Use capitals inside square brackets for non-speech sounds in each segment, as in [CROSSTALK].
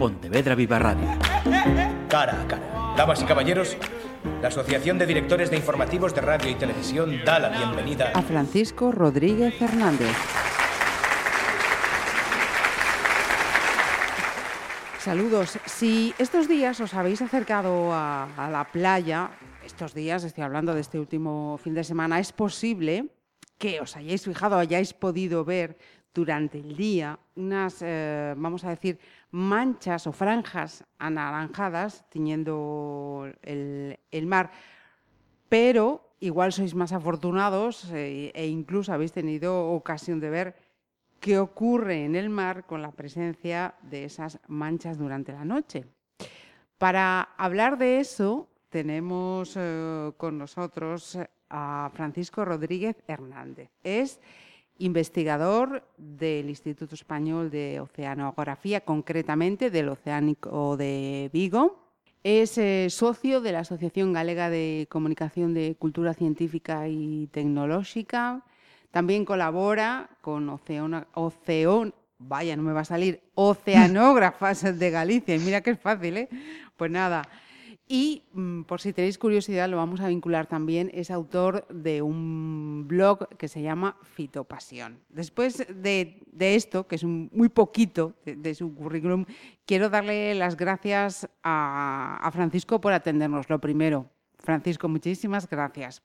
Pontevedra Viva Radio. Cara a cara. Damas y caballeros, la Asociación de Directores de Informativos de Radio y Televisión da la bienvenida a Francisco Rodríguez Hernández. Saludos. Si estos días os habéis acercado a, a, la playa, estos días, estoy hablando de este último fin de semana, es posible que os hayáis fijado, hayáis podido ver durante el día unas, eh, vamos a decir, manchas o franjas anaranjadas tiñendo el, mar. Pero igual sois más afortunados eh, e incluso habéis tenido ocasión de ver qué ocurre en el mar con la presencia de esas manchas durante la noche. Para hablar de eso, tenemos eh, con nosotros a Francisco Rodríguez Hernández. Es investigador del Instituto Español de Oceanografía, concretamente del Oceánico de Vigo. Es eh, socio de la Asociación Galega de Comunicación de Cultura Científica y Tecnológica. También colabora con Oceón, Oceón, vaya, no me va a salir, Oceanógrafas de Galicia. Y mira que es fácil, ¿eh? Pues nada. Y mm, por si tenéis curiosidad, lo vamos a vincular también, es autor de un blog que se llama Fitopasión. Después de, esto, que es muy poquito de, su currículum, quiero darle las gracias a, a Francisco por atendernos. Lo primero, Francisco, muchísimas gracias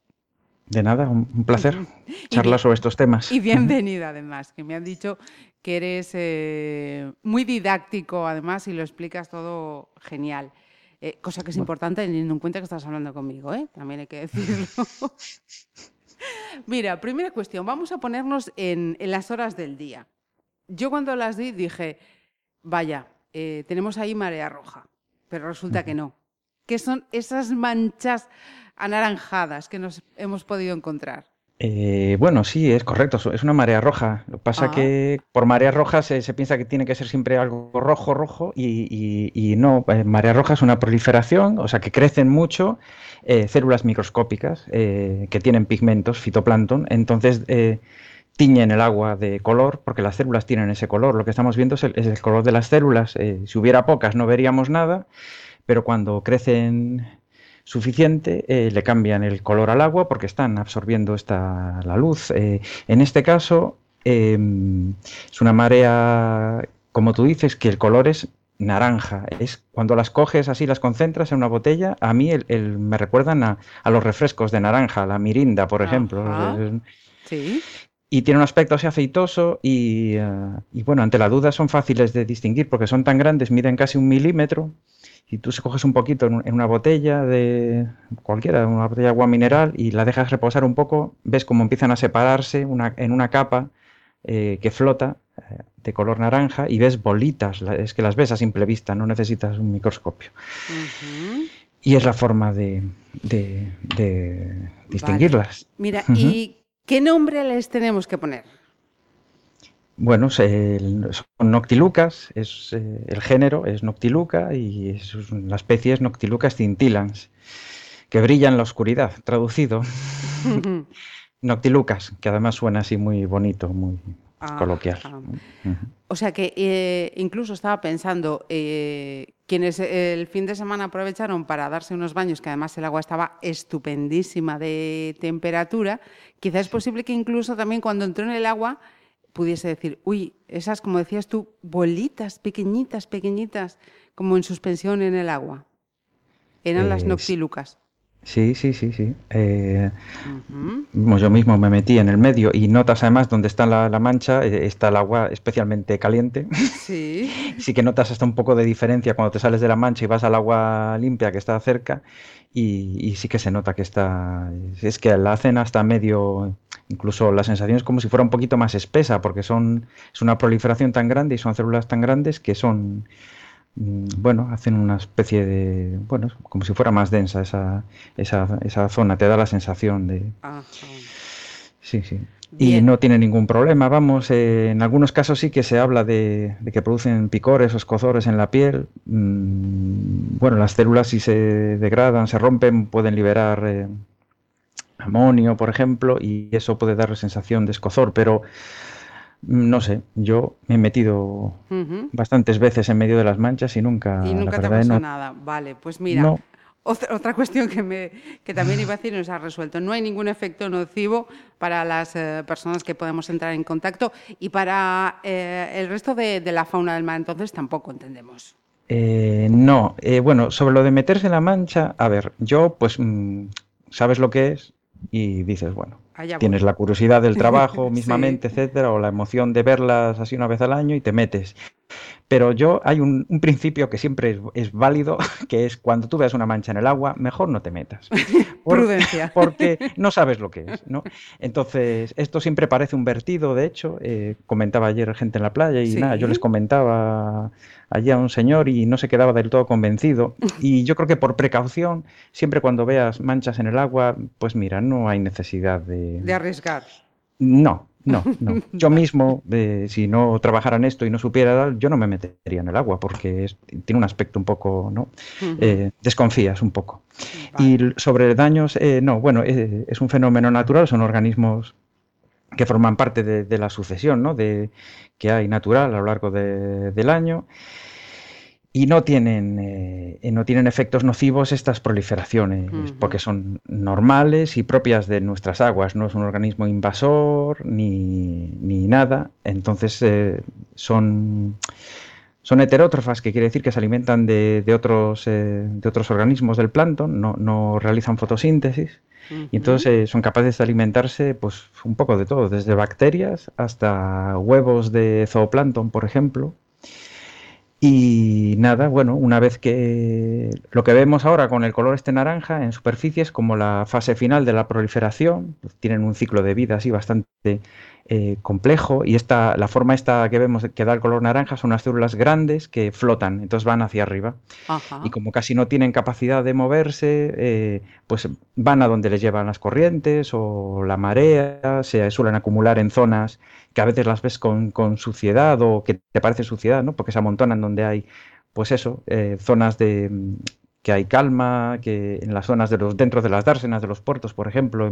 de nada, un placer [LAUGHS] charlar sobre estos temas. Y [LAUGHS] bienvenida además, que me han dicho que eres eh, muy didáctico además y lo explicas todo genial. Eh, cosa que es importante teniendo en cuenta que estás hablando conmigo, ¿eh? también hay que decirlo. [LAUGHS] Mira, primera cuestión, vamos a ponernos en, las horas del día. Yo cuando las di dije, vaya, tenemos ahí marea roja, pero resulta que no. ¿Qué son esas manchas anaranjadas que nos hemos podido encontrar. Eh, bueno, sí, es correcto, es una marea roja. Lo que pasa ah. que por marea roja se, piensa que tiene que ser siempre algo rojo, rojo, y, no, eh, marea roja es una proliferación, o sea, que crecen mucho eh, células microscópicas que tienen pigmentos, fitoplancton, entonces tiñen el agua de color, porque las células tienen ese color. Lo que estamos viendo es el color de las células. si hubiera pocas no veríamos nada, pero cuando crecen suficiente, eh, le cambian el color al agua porque están absorbiendo esta, la luz. Eh, en este caso, em, es una marea, como tú dices, que el color es naranja. Es cuando las coges así, las concentras en una botella, a mí el, me recuerdan a, los refrescos de naranja, la mirinda, por ejemplo. Sí. Y tiene un aspecto así aceitoso y, eh, y, bueno, ante la duda son fáciles de distinguir porque son tan grandes, miden casi un milímetro y tú se coges un poquito en, una botella de cualquiera, una botella de agua mineral y la dejas reposar un poco, ves cómo empiezan a separarse en una capa eh, que flota eh, de color naranja y ves bolitas, es que las ves a simple vista, no necesitas un microscopio. Y es la forma de, distinguirlas. Mira, ¿y qué nombre les tenemos que poner? Bueno, son noctilucas, es, eh, el género es noctiluca y la especie es Noctilucas scintillans, que brilla en la oscuridad, traducido. [LAUGHS] [LAUGHS] noctilucas, que además suena así muy bonito, muy coloquial. O sea que eh, incluso estaba pensando, eh, quienes el fin de semana aprovecharon para darse unos baños, que además el agua estaba estupendísima de temperatura, quizás es posible que incluso también cuando entró en el agua pudiese decir, uy, esas, como decías tú, bolitas pequeñitas, pequeñitas, como en suspensión en el agua. Eran las noctilucas. Sí, sí, sí, sí. Eh, yo mismo me metí en el medio y notas además donde está la, mancha, eh, está el agua especialmente caliente. Sí. [LAUGHS] sí que notas hasta un poco de diferencia cuando te sales de la mancha y vas al agua limpia que está cerca y, sí que se nota que está... Es que la hacen hasta medio... Incluso la sensación es como si fuera un poquito más espesa porque son, es una proliferación tan grande y son células tan grandes que son Mm, bueno, hacen una especie de, bueno, como si fuera más densa esa, esa, esa zona, te da la sensación de... Sí, sí. Y no tiene ningún problema, vamos, eh, en algunos casos sí que se habla de, que producen picores o escozores en la piel. Mm, bueno, las células si se degradan, se rompen, pueden liberar eh, amonio, por ejemplo, y eso puede dar sensación de escozor, pero No sé, yo me he metido bastantes veces en medio de las manchas y nunca. Y nunca te pasó nada. Vale, pues mira. Otra, cuestión que, me, que también iba a decir nos ha resuelto. No hay ningún efecto nocivo para las eh, personas que podemos entrar en contacto y para eh, el resto de, la fauna del mar, entonces tampoco entendemos. Eh, no, bueno, sobre lo de meterse en la mancha, a ver, yo pues mm, sabes lo que es y dices, bueno, tienes la curiosidad del [LAUGHS] trabajo mismamente, etcétera, o la emoción de verlas así una vez al año y te metes. Pero yo hay un, principio que siempre es, válido, [LAUGHS] que es cuando tú veas una mancha en el agua, mejor no te metas. [LAUGHS] Prudencia. [LAUGHS] Porque no sabes lo que es, ¿no? Entonces, esto siempre parece un vertido, de hecho, eh, comentaba ayer gente en la playa y nada, yo les comentaba allí a un señor y no se quedaba del todo convencido. Y yo creo que por precaución, siempre cuando veas manchas en el agua, pues mira, no hay necesidad de... De arriesgar. No, no, no. Yo mismo, eh, si no trabajara en esto y no supiera, yo no me metería en el agua porque tiene un aspecto un poco, ¿no? Eh, desconfías un poco. Y sobre daños, eh, no, bueno, es un fenómeno natural, son organismos que forman parte de, la sucesión, ¿no? De, que hay natural a lo largo del año y no tienen, eh, no tienen efectos nocivos estas proliferaciones, porque son normales y propias de nuestras aguas, no es un organismo invasor ni, nada, entonces eh, son, son heterótrofas, que quiere decir que se alimentan de, otros, eh, de otros organismos del plancton, no, no realizan fotosíntesis, y entonces son capaces de alimentarse pues un poco de todo, desde bacterias hasta huevos de zooplancton, por ejemplo, y nada, bueno, una vez que lo que vemos ahora con el color este naranja en superficie es como la fase final de la proliferación, tienen un ciclo de vida así bastante eh, complejo y esta, la forma esta que vemos que da el color naranja son unas células grandes que flotan, entonces van hacia arriba. Y como casi no tienen capacidad de moverse, eh, pues van a donde les llevan las corrientes o la marea, se suelen acumular en zonas que a veces las ves con, suciedad o que te parece suciedad, ¿no? porque se amontonan donde hay, pues eso, eh, zonas de que hay calma, que en las zonas de los, dentro de las dársenas de los puertos, por ejemplo,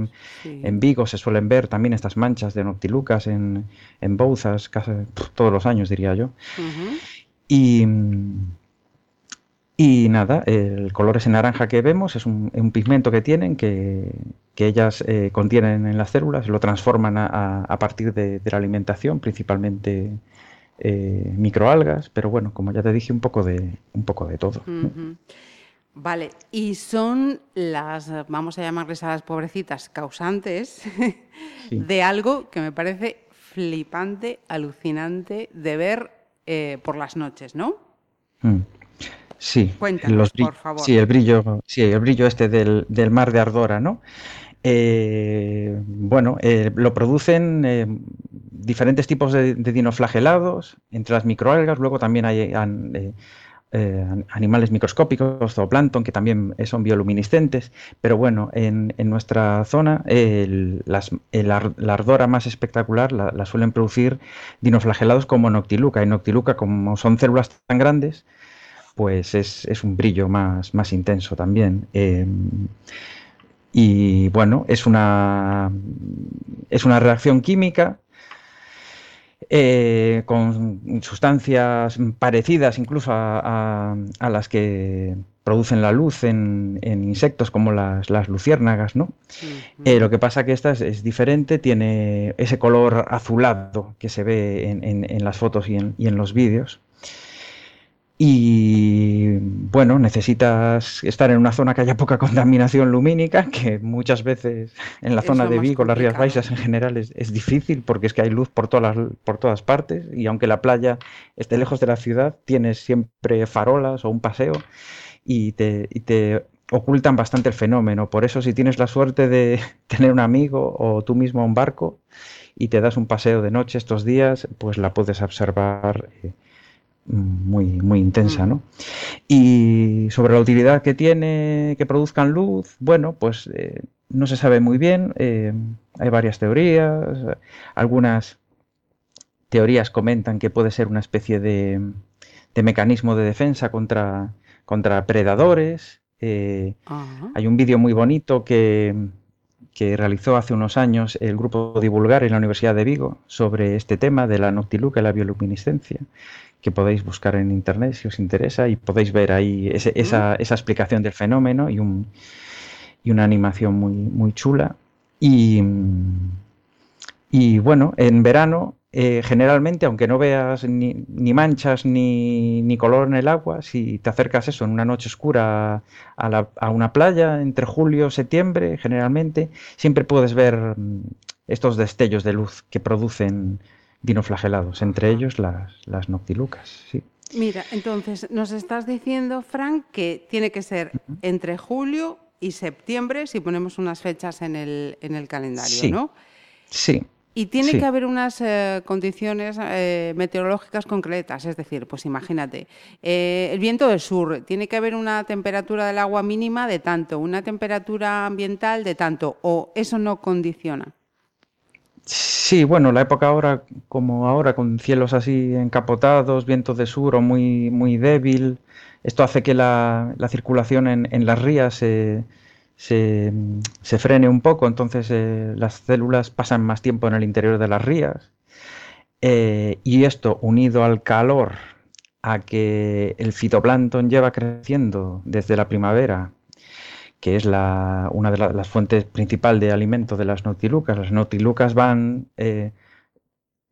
en, Vigo se suelen ver también estas manchas de noctilucas en, en Bouzas, casi todos los años diría yo. Y, y nada, el color ese naranja que vemos es un, pigmento que tienen que, ellas eh, contienen en las células, lo transforman a, partir de, la alimentación, principalmente eh, microalgas, pero bueno, como ya te dije, un poco de, un poco de todo. Vale, y son las, vamos a llamarles a las pobrecitas, causantes [LAUGHS] de algo que me parece flipante, alucinante de ver eh, por las noches, ¿no? Mm. Sí, Cuéntanos, por favor. Sí, el brillo, sí, el brillo este del, mar de Ardora, ¿no? Eh, bueno, eh, lo producen diferentes tipos de, dinoflagelados, entre las microalgas, luego también hay eh, animales microscópicos, zooplancton, que también son bioluminiscentes, pero bueno, en, nuestra zona la ardora más espectacular la, suelen producir dinoflagelados como Noctiluca, y Noctiluca como son células tan grandes, pues es, un brillo más, más intenso también. Em, y bueno, es una, es una reacción química eh, con sustancias parecidas incluso a, las que producen la luz en, insectos como las, luciérnagas, ¿no? Eh, lo que pasa que esta es, diferente, tiene ese color azulado que se ve en, las fotos y en los vídeos. Y bueno, necesitas estar en una zona que haya poca [LAUGHS] contaminación lumínica, que muchas veces en la zona de Vigo, las Rías Baixas en general, es, difícil porque es que hay luz por todas, por todas partes y aunque la playa esté lejos de la ciudad, tienes siempre farolas o un paseo y te, y te ocultan bastante el fenómeno. Por eso si tienes la suerte de [LAUGHS] tener un amigo o tú mismo un barco y te das un paseo de noche estos días, pues la puedes observar. Eh, muy, muy intensa, mm. ¿no? Y sobre la utilidad que tiene que produzcan luz, bueno, pues eh, no se sabe muy bien, eh, hay varias teorías, algunas teorías comentan que puede ser una especie de, de mecanismo de defensa contra, contra predadores. Eh, hay un vídeo muy bonito que, que realizó hace unos años el grupo Divulgar en la Universidad de Vigo sobre este tema de la noctiluca y la bioluminiscencia, que podéis buscar en internet si os interesa y podéis ver ahí esa, explicación del fenómeno y, un, y una animación muy, muy chula. Y, y bueno, en verano eh, generalmente, aunque no veas ni, manchas ni, color en el agua, si te acercas eso en una noche oscura a, una playa entre julio y septiembre, generalmente, siempre puedes ver mm, estos destellos de luz que producen dinoflagelados, entre ellos las, las noctilucas. Mira, entonces nos estás diciendo, Frank, que tiene que ser entre julio y septiembre si ponemos unas fechas en el, en el calendario, ¿no? Sí. Y tiene que haber unas eh, condiciones eh, meteorológicas concretas, es decir, pues imagínate, eh, el viento del sur, tiene que haber una temperatura del agua mínima de tanto, una temperatura ambiental de tanto, o eso no condiciona. Sí, bueno, la época ahora, como ahora, con cielos así encapotados, viento de sur o muy, muy débil, esto hace que la, circulación en, en las rías se se, frene un poco, entonces eh, las células pasan más tiempo en el interior de las rías. Eh, y esto unido al calor, a que el fitoplancton lleva creciendo desde la primavera, que es la, una de las fuentes principales de alimento de las notilucas. Las notilucas van eh,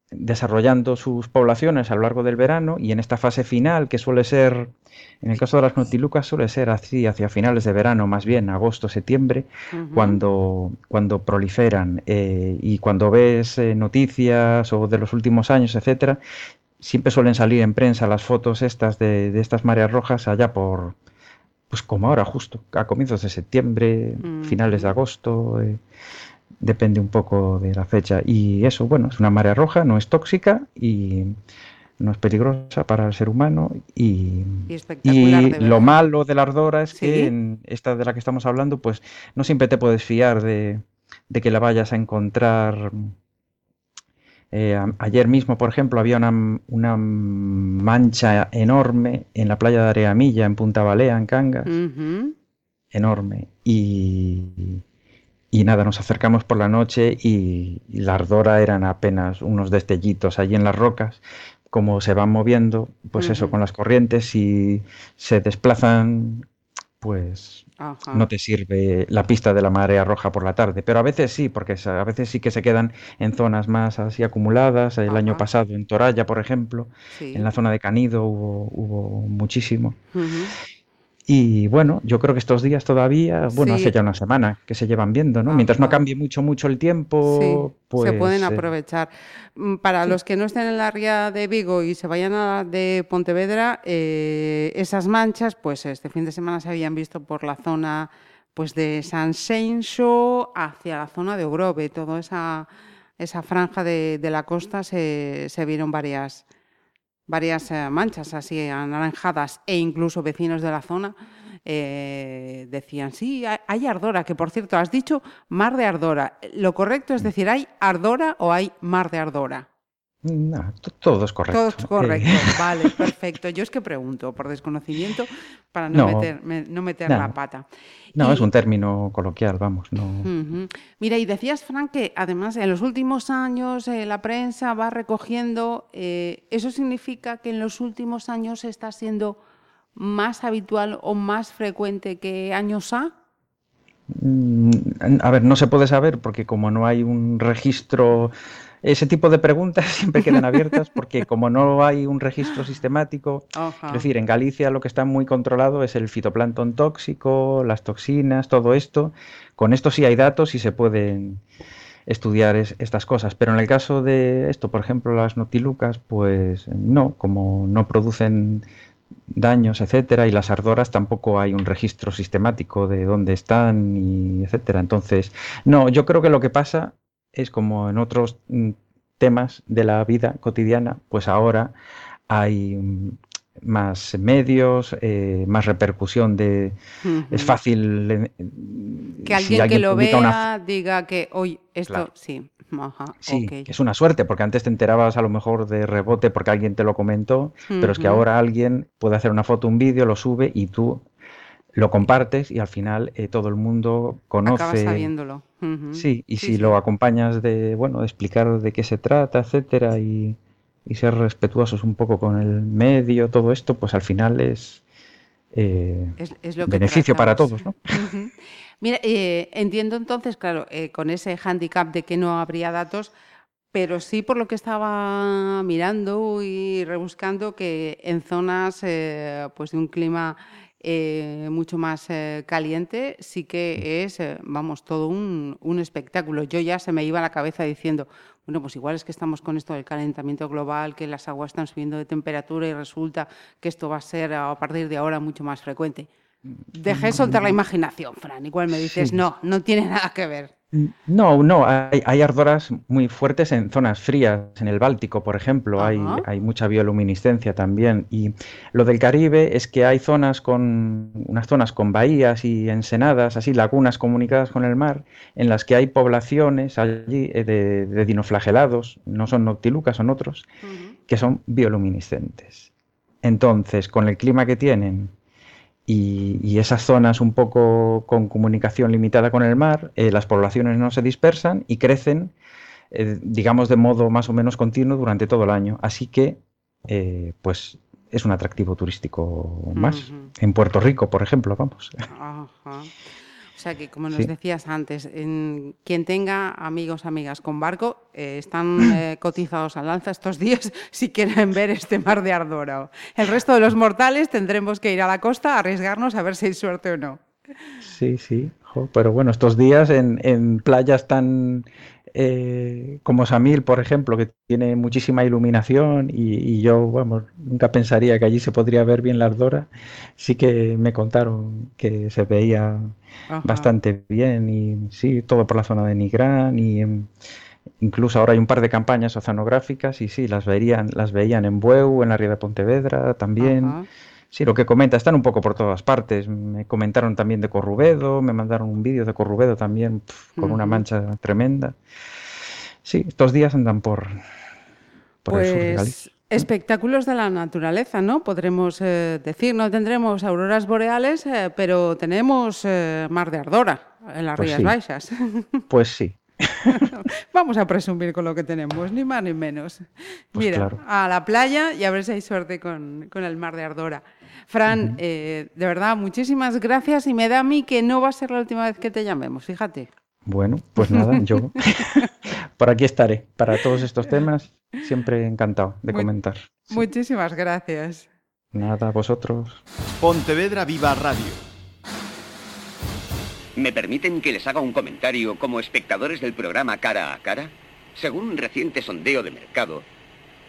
desarrollando sus poblaciones a lo largo del verano y en esta fase final, que suele ser, en el caso de las notilucas, suele ser así hacia finales de verano, más bien agosto, septiembre, cuando, cuando proliferan. Eh, y cuando ves eh, noticias o de los últimos años, etcétera, siempre suelen salir en prensa las fotos estas de, estas mareas rojas allá por, pues como ahora, justo, a comienzos de septiembre, finales de agosto. Eh, depende un poco de la fecha. Y eso, bueno, es una marea roja, no es tóxica y no es peligrosa para el ser humano. Y, y, lo malo de la ardora es que en esta de la que estamos hablando, pues no siempre te puedes fiar de, de que la vayas a encontrar. Eh, ayer mismo, por ejemplo, había una, una, mancha enorme en la playa de Areamilla, en Punta Balea, en Cangas. Enorme. Y, y nada, nos acercamos por la noche y, la ardora eran apenas unos destellitos allí en las rocas. Como se van moviendo, pues eso, con las corrientes y se desplazan, pues no te sirve la pista de la marea roja por la tarde. Pero a veces sí, porque a veces sí que se quedan en zonas más así acumuladas. El año pasado en Toralla, por ejemplo, en la zona de Canido hubo, hubo muchísimo. Y bueno, yo creo que estos días todavía, bueno, hace ya una semana que se llevan viendo, ¿no? Mientras no cambie mucho, mucho el tiempo, pues... Se pueden eh, aprovechar. Mm, para los que no estén en la ría de Vigo y se vayan a de Pontevedra, eh, esas manchas, pues este fin de semana se habían visto por la zona pues de San Seixo hacia la zona de Ogrove, toda esa, esa franja de, de la costa se, se vieron varias varias eh, manchas así anaranjadas e incluso vecinos de la zona eh, decían, sí, hay ardora, que por cierto, has dicho mar de ardora. Lo correcto es decir, ¿hay ardora o hay mar de ardora? No, todo es correcto. Todo es correcto, [LAUGHS] vale, perfecto. Yo es que pregunto por desconocimiento para no, meter, no meter la pata. No, es un término coloquial, vamos. No... Mira, y decías, Frank, que además en los últimos años eh, la prensa va recogiendo, eh, ¿eso significa que en los últimos años está siendo más habitual o más frecuente que años A? Mm, a ver, no se puede saber porque como no hay un registro ese tipo de preguntas [LAUGHS] siempre quedan abiertas [LAUGHS] porque como no hay un registro sistemático, es decir, en Galicia lo que está muy controlado es el fitoplancton tóxico, las toxinas, todo esto. Con esto sí hay datos y se pueden estudiar estas cosas, pero en el caso de esto, por ejemplo, las notilucas, pues no, como no producen daños, etcétera, y las ardoras tampoco hay un registro sistemático de dónde están y etcétera. Entonces, no, yo creo que lo que pasa es como en otros mm, temas de la vida cotidiana, pues ahora hay mm, más medios, eh, más repercusión de... Es fácil... Eh, que alguien, que lo vea diga que hoy esto sí. sí, es una suerte, porque antes te enterabas a lo mejor de rebote porque alguien te lo comentó, pero es que ahora alguien puede hacer una foto, un vídeo, lo sube y tú lo compartes y al final eh, todo el mundo conoce. Acabas sabiéndolo. Sí, y si lo acompañas de, bueno, de explicar de qué se trata, etcétera, y, ser respetuosos un poco con el medio, todo esto, pues al final es, eh, beneficio para todos, ¿no? Mira, eh, entiendo entonces, claro, con ese handicap de que no habría datos, pero sí por lo que estaba mirando y rebuscando que en zonas pues de un clima eh, mucho más eh, caliente, sí que es, eh, vamos, todo un, un, espectáculo. Yo ya se me iba a la cabeza diciendo, bueno, pues igual es que estamos con esto del calentamiento global, que las aguas están subiendo de temperatura y resulta que esto va a ser a partir de ahora mucho más frecuente. Dejé soltar la imaginación, Fran. Igual me dices, no, no tiene nada que ver. No, no, hay, ardoras muy fuertes en zonas frías, en el Báltico, por ejemplo, hay, hay, mucha bioluminiscencia también. Y lo del Caribe es que hay zonas con, unas zonas con bahías y ensenadas, así lagunas comunicadas con el mar, en las que hay poblaciones allí eh, de, dinoflagelados, no son noctilucas, son otros, que son bioluminiscentes. Entonces, con el clima que tienen, y, esas zonas un poco con comunicación limitada con el mar, eh, las poblaciones no se dispersan y crecen, eh, digamos, de modo más o menos continuo durante todo el año. Así que, eh, pues, es un atractivo turístico más. En Puerto Rico, por ejemplo, vamos. Sea que, como nos decías antes, en, quien tenga amigos, amigas con barco, eh, están [CLEARS THROAT] eh, cotizados al lanza estos días [LAUGHS] si quieren ver este mar de Ardora. El resto de los mortales tendremos que ir a la costa a arriesgarnos a ver si hay suerte o no. Sí, sí. pero bueno, estos días en, en playas tan eh, como Samil, por ejemplo, que tiene muchísima iluminación y, yo, vamos, nunca pensaría que allí se podría ver bien la ardora, sí que me contaron que se veía bastante bien y sí, todo por la zona de Nigrán y incluso ahora hay un par de campañas oceanográficas y sí, las verían, las veían en Bueu, en la ría de Pontevedra también. Sí, lo que comenta, están un poco por todas partes. Me comentaron también de Corrubedo, me mandaron un vídeo de Corrubedo también con una mancha tremenda. Sí, estos días andan por, por el pues, Espectáculos de la naturaleza, ¿no? Podremos eh, decir, no tendremos auroras boreales, eh, pero tenemos eh, mar de ardora en las pues Rías Baixas. [LAUGHS] Pues sí. [LAUGHS] Vamos a presumir con lo que tenemos, ni más ni menos. Pues Mira, a la playa y a ver si hay suerte con, con el mar de Ardora. Fran, eh, de verdad, muchísimas gracias y me da a mí que no va a ser la última vez que te llamemos, fíjate. Bueno, pues nada, yo [LAUGHS] por aquí estaré para todos estos temas, siempre encantado de comentar. Muchísimas gracias. Nada, a vosotros. Pontevedra Viva Radio. ¿Me permiten que les haga un comentario como espectadores del programa Cara a Cara? Según un reciente sondeo de mercado,